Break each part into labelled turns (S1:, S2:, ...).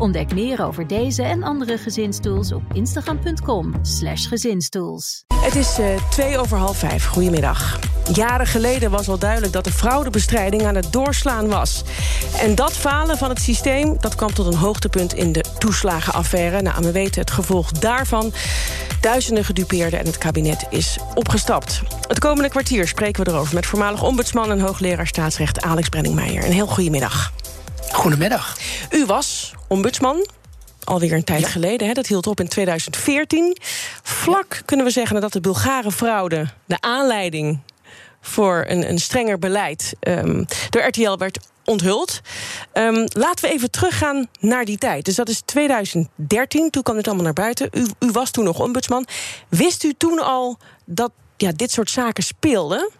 S1: Ontdek meer over deze en andere gezinstools op instagram.com/slash gezinstools.
S2: Het is uh, twee over half vijf. Goedemiddag. Jaren geleden was al duidelijk dat de fraudebestrijding aan het doorslaan was. En dat falen van het systeem dat kwam tot een hoogtepunt in de toeslagenaffaire. Nou, we weten het gevolg daarvan. Duizenden gedupeerden en het kabinet is opgestapt. Het komende kwartier spreken we erover met voormalig ombudsman... en hoogleraar staatsrecht Alex Brenningmeijer. Een heel goedemiddag.
S3: Goedemiddag.
S2: U was ombudsman, alweer een tijd geleden. Hè, dat hield op in 2014. Vlak kunnen we zeggen dat de Bulgare fraude de aanleiding voor een, een strenger beleid um, door RTL werd onthuld. Um, laten we even teruggaan naar die tijd. Dus dat is 2013, toen kwam het allemaal naar buiten. U, u was toen nog ombudsman. Wist u toen al dat ja, dit soort zaken speelden?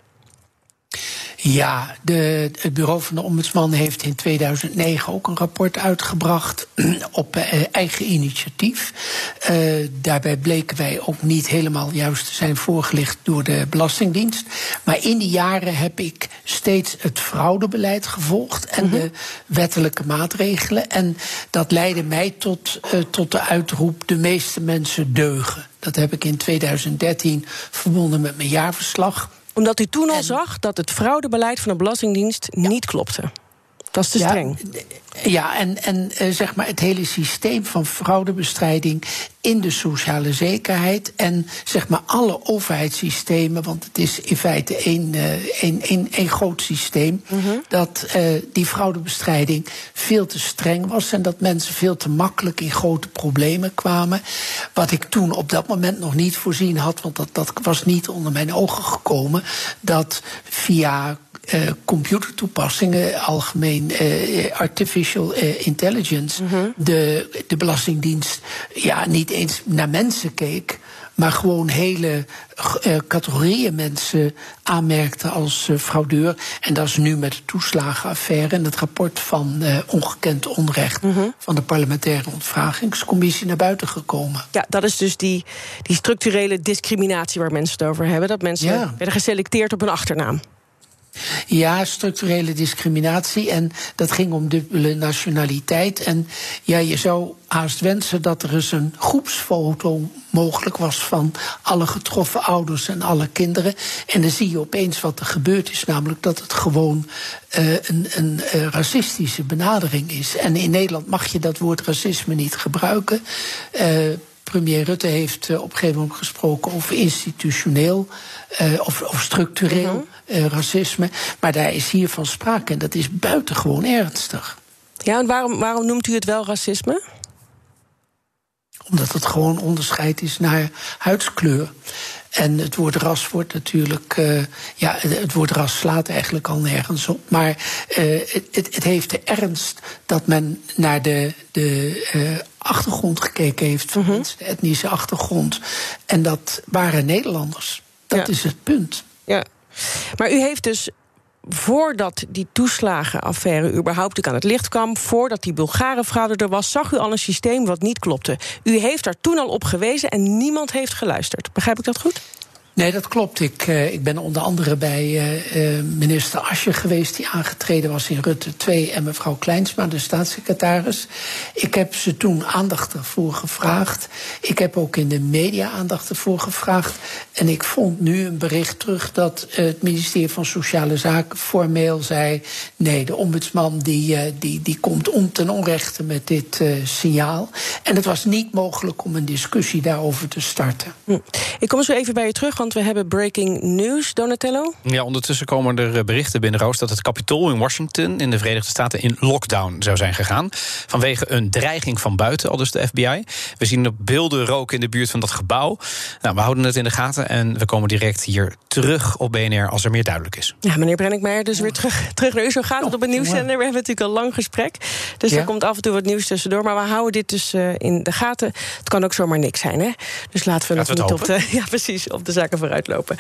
S3: Ja, de, het bureau van de ombudsman heeft in 2009 ook een rapport uitgebracht op eh, eigen initiatief. Uh, daarbij bleken wij ook niet helemaal juist te zijn voorgelicht door de Belastingdienst. Maar in die jaren heb ik steeds het fraudebeleid gevolgd en mm -hmm. de wettelijke maatregelen. En dat leidde mij tot, uh, tot de uitroep: de meeste mensen deugen. Dat heb ik in 2013 verbonden met mijn jaarverslag
S2: omdat u toen al zag dat het fraudebeleid van de Belastingdienst niet klopte. Dat is te streng.
S3: Ja, en, en uh, zeg maar het hele systeem van fraudebestrijding in de sociale zekerheid en zeg maar alle overheidssystemen, want het is in feite één, uh, één, één, één groot systeem, mm -hmm. dat uh, die fraudebestrijding veel te streng was en dat mensen veel te makkelijk in grote problemen kwamen. Wat ik toen op dat moment nog niet voorzien had, want dat, dat was niet onder mijn ogen gekomen, dat via uh, computertoepassingen, algemeen uh, artificial uh, intelligence, -hmm. de, de Belastingdienst ja, niet eens naar mensen keek, maar gewoon hele categorieën mensen aanmerkte als fraudeur. En dat is nu met de toeslagenaffaire en het rapport van ongekend onrecht -hmm. van de parlementaire ontvragingscommissie naar buiten gekomen.
S2: Ja, dat is dus die, die structurele discriminatie waar mensen het over hebben. Dat mensen ja. werden geselecteerd op een achternaam.
S3: Ja, structurele discriminatie. En dat ging om dubbele nationaliteit. En ja, je zou haast wensen dat er eens een groepsfoto mogelijk was van alle getroffen ouders en alle kinderen. En dan zie je opeens wat er gebeurd is, namelijk dat het gewoon uh, een, een uh, racistische benadering is. En in Nederland mag je dat woord racisme niet gebruiken. Uh, premier Rutte heeft op een gegeven moment gesproken over institutioneel uh, of, of, structureel -hmm. uh, racisme. Maar daar is hier van sprake en dat is buitengewoon ernstig.
S2: Ja, en waarom, waarom noemt u het wel racisme?
S3: Omdat het gewoon onderscheid is naar huidskleur. En het woord ras wordt natuurlijk. Uh, ja, het woord ras slaat eigenlijk al nergens op. Maar uh, het, het, heeft de ernst dat men naar de, de uh, achtergrond gekeken heeft van mm -hmm. mensen, de etnische achtergrond. En dat waren Nederlanders. Dat ja. is het punt.
S2: Ja. Maar u heeft dus voordat die toeslagenaffaire überhaupt aan het licht kwam, voordat die Bulgare fraude er was, zag u al een systeem wat niet klopte. U heeft daar toen al op gewezen en niemand heeft geluisterd. Begrijp ik dat goed?
S3: Nee, dat klopt. Ik, uh, ik ben onder andere bij uh, uh, minister Asje geweest, die aangetreden was in Rutte 2, en mevrouw Kleinsma, de staatssecretaris. Ik heb ze toen aandacht ervoor gevraagd. Ik heb ook in de media aandacht ervoor gevraagd. En ik vond nu een bericht terug dat het ministerie van Sociale Zaken formeel zei: nee, de ombudsman die, die, die komt om ten onrechte met dit signaal. En het was niet mogelijk om een discussie daarover te starten.
S2: Hm. Ik kom zo even bij je terug, we hebben breaking news, Donatello.
S4: Ja, ondertussen komen er berichten binnen, Roos... dat het kapitool in Washington in de Verenigde Staten in lockdown zou zijn gegaan. Vanwege een dreiging van buiten, al dus de FBI. We zien op beelden roken in de buurt van dat gebouw. Nou, we houden het in de gaten en we komen direct hier terug op BNR als er meer duidelijk is.
S2: Ja, meneer Brenninkmeijer, dus weer terug, terug naar u. Zo gaat het op een nieuwszender. We hebben natuurlijk een lang gesprek. Dus er komt af en toe wat nieuws tussendoor. Maar we houden dit dus uh, in de gaten. Het kan ook zomaar niks zijn, hè? Dus laten we
S4: laten
S2: nog
S4: we
S2: niet op de, ja, precies, op de vooruitlopen.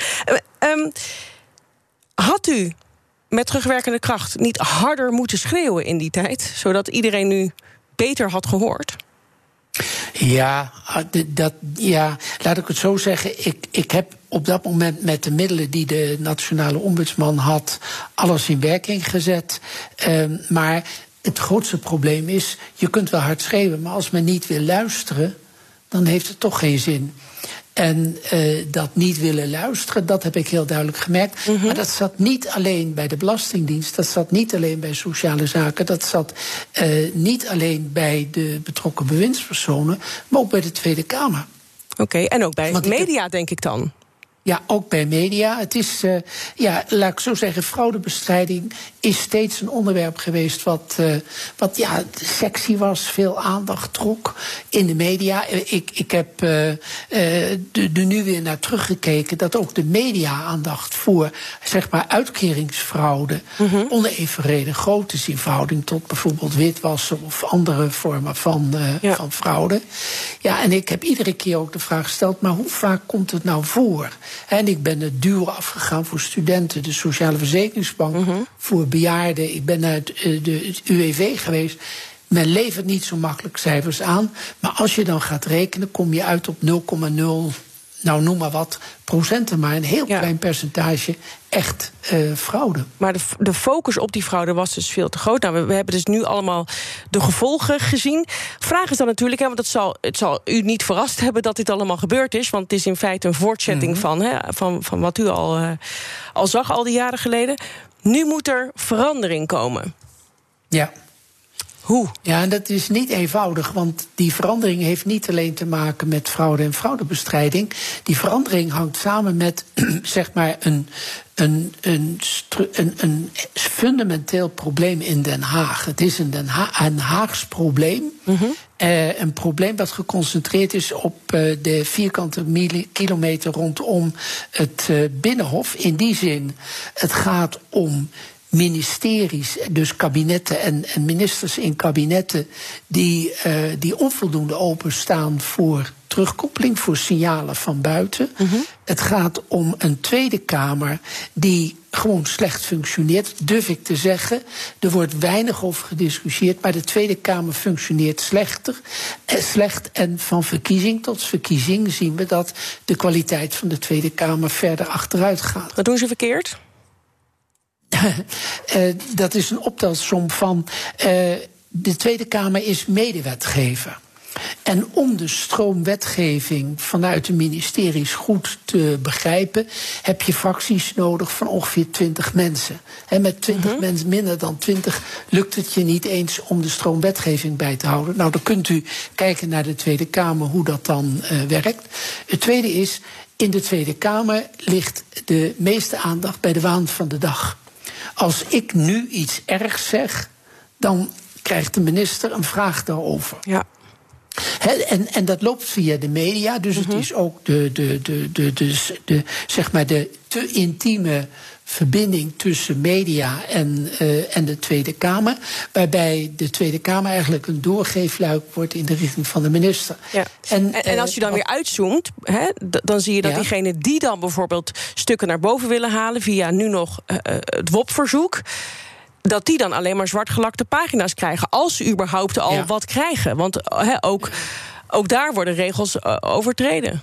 S2: Um, had u met terugwerkende kracht niet harder moeten schreeuwen in die tijd, zodat iedereen nu beter had gehoord?
S3: Ja, dat, ja, laat ik het zo zeggen. Ik, ik heb op dat moment met de middelen die de nationale ombudsman had, alles in werking gezet. Um, maar het grootste probleem is, je kunt wel hard schreeuwen, maar als men niet wil luisteren, dan heeft het toch geen zin. En uh, dat niet willen luisteren, dat heb ik heel duidelijk gemerkt. Mm -hmm. Maar dat zat niet alleen bij de Belastingdienst, dat zat niet alleen bij sociale zaken, dat zat uh, niet alleen bij de betrokken bewindspersonen, maar ook bij de Tweede Kamer.
S2: Oké, okay, en ook bij Want media, denk ik dan.
S3: Ja, ook bij media. Het is, uh, ja, laat ik zo zeggen, fraudebestrijding is steeds een onderwerp geweest wat, uh, wat ja, sexy was, veel aandacht trok in de media. Ik, ik heb uh, er nu weer naar teruggekeken dat ook de media aandacht voor zeg maar uitkeringsfraude mm -hmm. onevenredig groot is in verhouding tot bijvoorbeeld witwassen of andere vormen van, ja. van fraude. Ja, en ik heb iedere keer ook de vraag gesteld, maar hoe vaak komt het nou voor? En ik ben het duur afgegaan voor studenten, de Sociale Verzekeringsbank, mm -hmm. voor bejaarden. Ik ben naar het, de, het UWV geweest. Men levert niet zo makkelijk cijfers aan. Maar als je dan gaat rekenen, kom je uit op 0,0, nou noem maar wat, procenten. Maar een heel ja. klein percentage echt uh, fraude.
S2: Maar de, de, focus op die fraude was dus veel te groot. Nou, we, we, hebben dus nu allemaal de gevolgen gezien. Vraag is dan natuurlijk, hè, want het zal, het zal u niet verrast hebben dat dit allemaal gebeurd is. Want het is in feite een voortzetting mm -hmm. van, hè, van, van wat u al, uh, al zag al die jaren geleden. Nu moet er verandering komen.
S3: Ja.
S2: Hoe?
S3: Ja, en dat is niet eenvoudig, want die verandering heeft niet alleen te maken met fraude en fraudebestrijding. Die verandering hangt samen met, zeg maar, een, een, een, een, een fundamenteel probleem in Den Haag. Het is een, Den ha een Haags probleem. Mm -hmm. uh, een probleem dat geconcentreerd is op uh, de vierkante kilometer rondom het uh, Binnenhof. In die zin, het gaat om ministeries, dus kabinetten en, en ministers in kabinetten, die, uh, die onvoldoende openstaan voor terugkoppeling, voor signalen van buiten. Mm -hmm. Het gaat om een Tweede Kamer die gewoon slecht functioneert, durf ik te zeggen. Er wordt weinig over gediscussieerd, maar de Tweede Kamer functioneert slechter, eh, slecht. En van verkiezing tot verkiezing zien we dat de kwaliteit van de Tweede Kamer verder achteruit gaat.
S2: Wat doen ze verkeerd?
S3: Uh, dat is een optelsom van. Uh, de Tweede Kamer is medewetgever. En om de stroomwetgeving vanuit de ministeries goed te begrijpen, heb je fracties nodig van ongeveer 20 mensen. En met 20 mm -hmm. mensen, minder dan 20, lukt het je niet eens om de stroomwetgeving bij te houden. Nou, dan kunt u kijken naar de Tweede Kamer hoe dat dan uh, werkt. Het tweede is, in de Tweede Kamer ligt de meeste aandacht bij de waan van de dag. Als ik nu iets ergs zeg, dan krijgt de minister een vraag daarover.
S2: Ja.
S3: He, en, en dat loopt via de media, dus mm -hmm. het is ook de, de, de, de, de, de, zeg maar de te intieme verbinding tussen media en, uh, en de Tweede Kamer. Waarbij de Tweede Kamer eigenlijk een doorgeefluik wordt in de richting van de minister.
S2: Ja. En, en, en, als je dan uh, weer uitzoomt, hè, dan zie je dat ja. diegenen die dan bijvoorbeeld stukken naar boven willen halen via nu nog uh, het WOP-verzoek dat die dan alleen maar zwartgelakte pagina's krijgen. Als ze überhaupt al ja. wat krijgen. Want he, ook, ook daar worden regels overtreden.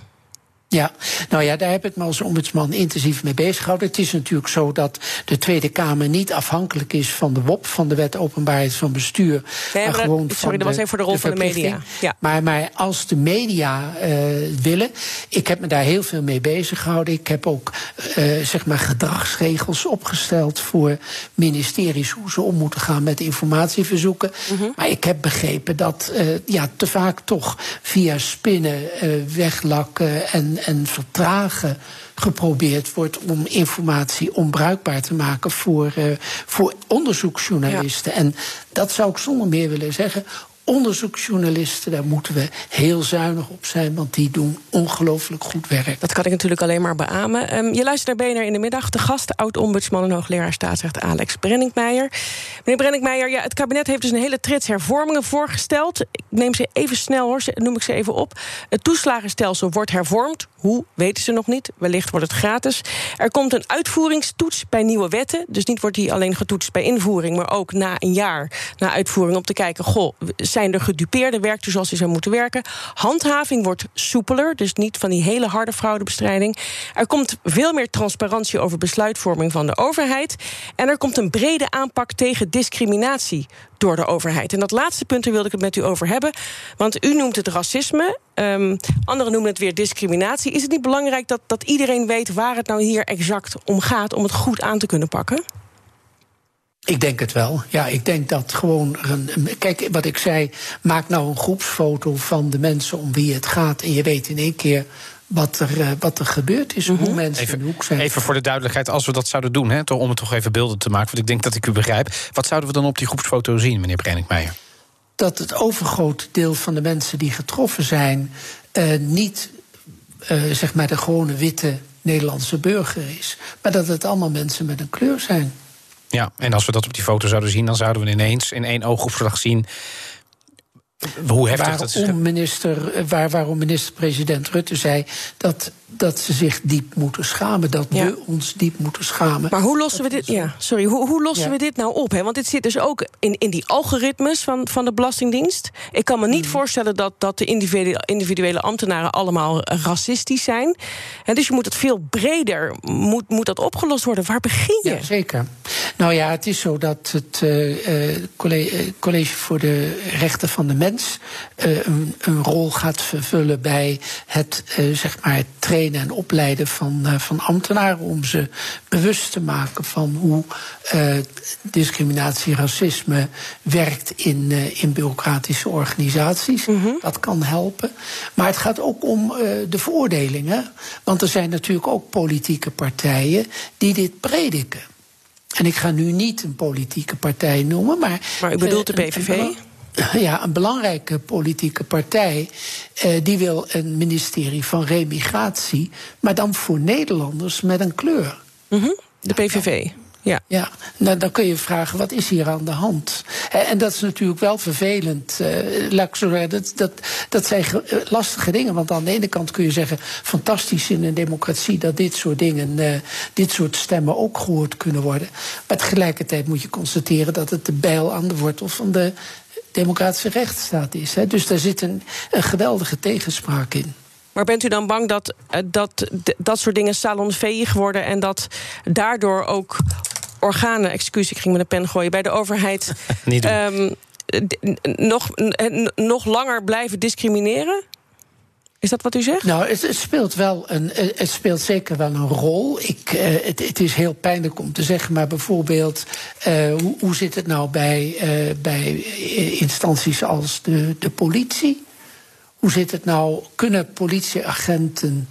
S3: Ja, nou ja, daar heb ik me als ombudsman intensief mee bezig gehouden. Het is natuurlijk zo dat de Tweede Kamer niet afhankelijk is van de WOP, van de Wet Openbaarheid van Bestuur.
S2: Nee, maar gewoon dat, sorry, dat was even voor de rol de van de media.
S3: Ja. Maar, maar als de media uh, willen, ik heb me daar heel veel mee bezig gehouden. Ik heb ook uh, zeg maar gedragsregels opgesteld voor ministeries hoe ze om moeten gaan met informatieverzoeken. Mm -hmm. Maar ik heb begrepen dat uh, ja, te vaak toch via spinnen, weglakken en en vertragen geprobeerd wordt om informatie onbruikbaar te maken voor, uh, voor onderzoeksjournalisten. Ja. En dat zou ik zonder meer willen zeggen onderzoeksjournalisten, daar moeten we heel zuinig op zijn, want die doen ongelooflijk goed werk.
S2: Dat kan ik natuurlijk alleen maar beamen. Um, je luistert naar BNR in de middag. De gast, oud-ombudsman en hoogleraar staatsrecht Alex Brenninkmeijer. Meneer Brenninkmeijer, ja, het kabinet heeft dus een hele trits hervormingen voorgesteld. Ik neem ze even snel hoor, noem ik ze even op. Het toeslagenstelsel wordt hervormd. Hoe, weten ze nog niet. Wellicht wordt het gratis. Er komt een uitvoeringstoets bij nieuwe wetten. Dus niet wordt die alleen getoetst bij invoering, maar ook na een jaar na uitvoering om te kijken: goh, zijn er gedupeerde werkt u zoals hij zou moeten werken? Handhaving wordt soepeler, dus niet van die hele harde fraudebestrijding. Er komt veel meer transparantie over besluitvorming van de overheid. En er komt een brede aanpak tegen discriminatie door de overheid. En dat laatste punt wilde ik het met u over hebben. Want u noemt het racisme. Um, anderen noemen het weer discriminatie. Is het niet belangrijk dat, dat iedereen weet waar het nou hier exact om gaat om het goed aan te kunnen pakken?
S3: Ik denk het wel. Ja, ik denk dat gewoon. Een, kijk, wat ik zei. Maak nou een groepsfoto van de mensen om wie het gaat. En je weet in één keer wat er, uh, wat er gebeurd is, hoe mhm. mensen
S4: even,
S3: in de hoek zijn.
S4: Even voor de duidelijkheid, als we dat zouden doen, hè, om het toch even beelden te maken, want ik denk dat ik u begrijp. Wat zouden we dan op die groepsfoto zien, meneer Brenninkmeijer?
S3: Dat het overgrote deel van de mensen die getroffen zijn, uh, niet uh, zeg maar de gewone witte Nederlandse burger is, maar dat het allemaal mensen met een kleur zijn.
S4: Ja, en als we dat op die foto zouden zien, dan zouden we ineens in één oogopslag zien hoe heftig
S3: waarom
S4: dat is.
S3: Minister, eh, waar, waarom minister-president Rutte zei dat, dat ze zich diep moeten schamen. Dat we ons diep moeten schamen.
S2: Maar hoe lossen we dit, ja, sorry, hoe, hoe lossen we dit nou op? Hè? Want dit zit dus ook in, in die algoritmes van, van de Belastingdienst. Ik kan me niet hmm. voorstellen dat, dat de individuele, individuele ambtenaren allemaal racistisch zijn. En dus je moet het veel breder, moet, moet dat opgelost worden. Waar begin je?
S3: Ja, zeker. Nou ja, het is zo dat het uh, college voor de Rechten van de Mens uh, een, een, rol gaat vervullen bij het, uh, zeg maar, trainen en opleiden van, uh, van ambtenaren. Om ze bewust te maken van hoe discriminatie, racisme werkt in, in bureaucratische organisaties. Mm -hmm. Dat kan helpen. Maar het gaat ook om de veroordelingen. Want er zijn natuurlijk ook politieke partijen die dit prediken. En ik ga nu niet een politieke partij noemen, maar.
S2: Maar u bedoelt de PVV?
S3: ja, een belangrijke politieke partij. Eh, die wil een ministerie van remigratie. Maar dan voor Nederlanders met een kleur.
S2: Mm -hmm. De PVV. Ja.
S3: ja, nou dan kun je vragen, wat is hier aan de hand? En dat is natuurlijk wel vervelend. Uh, dat, dat, dat zijn eh, lastige dingen. Want aan de ene kant kun je zeggen, fantastisch in een democratie dat dit soort dingen, uh, dit soort stemmen ook gehoord kunnen worden. Maar tegelijkertijd moet je constateren dat het de bijl aan de wortel van de democratische rechtsstaat is. Hè. Dus daar zit een, een geweldige tegenspraak in.
S2: Maar bent u dan bang dat uh, dat, dat soort dingen salonveeg worden en dat daardoor ook organen, excuus, ik ging met een pen gooien, bij de overheid um, nog, nog langer blijven discrimineren? Is dat wat u zegt?
S3: Nou, het, speelt wel een, het speelt zeker wel een rol. Ik, uh, het, het, is heel pijnlijk om te zeggen, maar bijvoorbeeld, uh, hoe, hoe, zit het nou bij, bij instanties als de, de politie? Hoe zit het nou? Kunnen politieagenten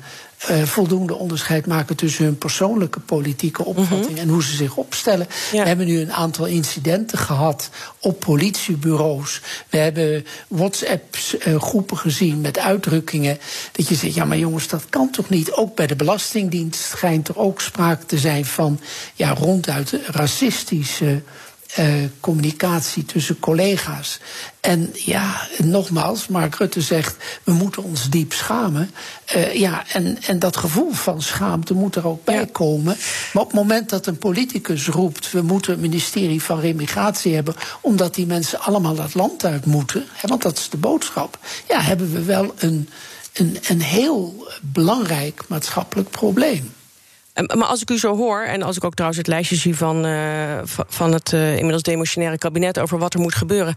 S3: uh, voldoende onderscheid maken tussen hun persoonlijke politieke opvatting mm-hmm. en hoe ze zich opstellen. Ja. We hebben nu een aantal incidenten gehad op politiebureaus. We hebben WhatsApp-groepen uh, gezien met uitdrukkingen. Dat je zegt, ja, maar jongens, dat kan toch niet? Ook bij de Belastingdienst schijnt er ook sprake te zijn van ja, ronduit racistische communicatie tussen collega's. En ja, nogmaals, Mark Rutte zegt, we moeten ons diep schamen. Uh, ja, en, en dat gevoel van schaamte moet er ook bij komen. Maar op het moment dat een politicus roept, we moeten een ministerie van remigratie hebben, omdat die mensen allemaal dat land uit moeten, hè, want dat is de boodschap, ja, hebben we wel een, een, een heel belangrijk maatschappelijk probleem.
S2: Maar als ik u zo hoor, en als ik ook trouwens het lijstje zie van, uh, van het uh, inmiddels demotionaire kabinet over wat er moet gebeuren,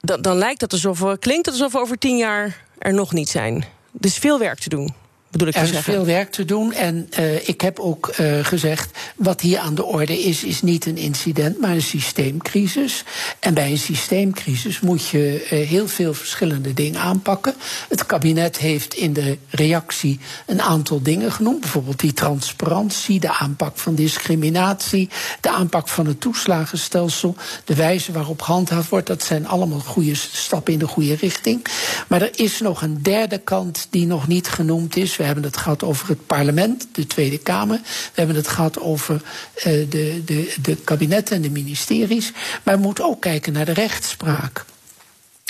S2: dan, dan lijkt het alsof, klinkt het alsof we over tien jaar er nog niet zijn. Er is veel werk te doen. Bedoel ik
S3: er is
S2: zeggen.
S3: veel werk te doen. En uh, ik heb ook uh, gezegd, wat hier aan de orde is, is niet een incident, maar een systeemcrisis. En bij een systeemcrisis moet je uh, heel veel verschillende dingen aanpakken. Het kabinet heeft in de reactie een aantal dingen genoemd. Bijvoorbeeld die transparantie, de aanpak van discriminatie, de aanpak van het toeslagenstelsel, de wijze waarop gehandhaafd wordt. Dat zijn allemaal goede stappen in de goede richting. Maar er is nog een derde kant die nog niet genoemd is. We hebben het gehad over het parlement, de Tweede Kamer. We hebben het gehad over uh, de, de, de kabinetten en de ministeries. Maar we moeten ook kijken naar de rechtspraak.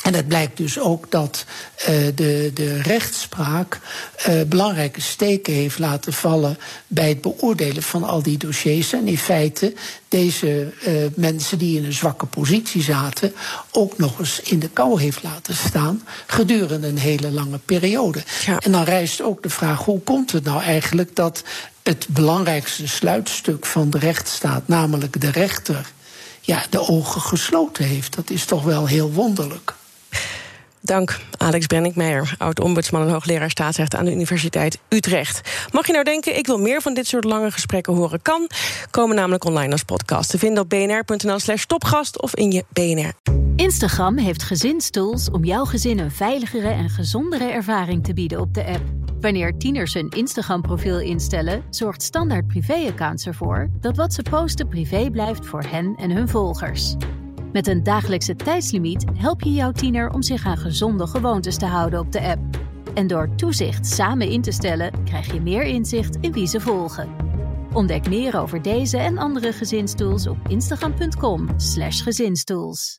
S3: En het blijkt dus ook dat uh, de, de rechtspraak uh, belangrijke steken heeft laten vallen bij het beoordelen van al die dossiers. En in feite deze uh, mensen die in een zwakke positie zaten, ook nog eens in de kou heeft laten staan gedurende een hele lange periode. Ja. En dan rijst ook de vraag: hoe komt het nou eigenlijk dat het belangrijkste sluitstuk van de rechtsstaat, namelijk de rechter, ja, de ogen gesloten heeft? Dat is toch wel heel wonderlijk.
S2: Dank, Alex Brenninkmeijer, oud-ombudsman en hoogleraar staatsrecht aan de Universiteit Utrecht. Mag je nou denken, ik wil meer van dit soort lange gesprekken horen? Kan, komen namelijk online als podcast. Te vinden op bnr.nl slash topgast of in je BNR.
S1: Instagram heeft gezinstools om jouw gezin een veiligere en gezondere ervaring te bieden op de app. Wanneer tieners een Instagram-profiel instellen, zorgt Standaard Privé-accounts ervoor dat wat ze posten privé blijft voor hen en hun volgers. Met een dagelijkse tijdslimiet help je jouw tiener om zich aan gezonde gewoontes te houden op de app. En door toezicht samen in te stellen, krijg je meer inzicht in wie ze volgen. Ontdek meer over deze en andere gezinstools op instagram.com/gezinstools.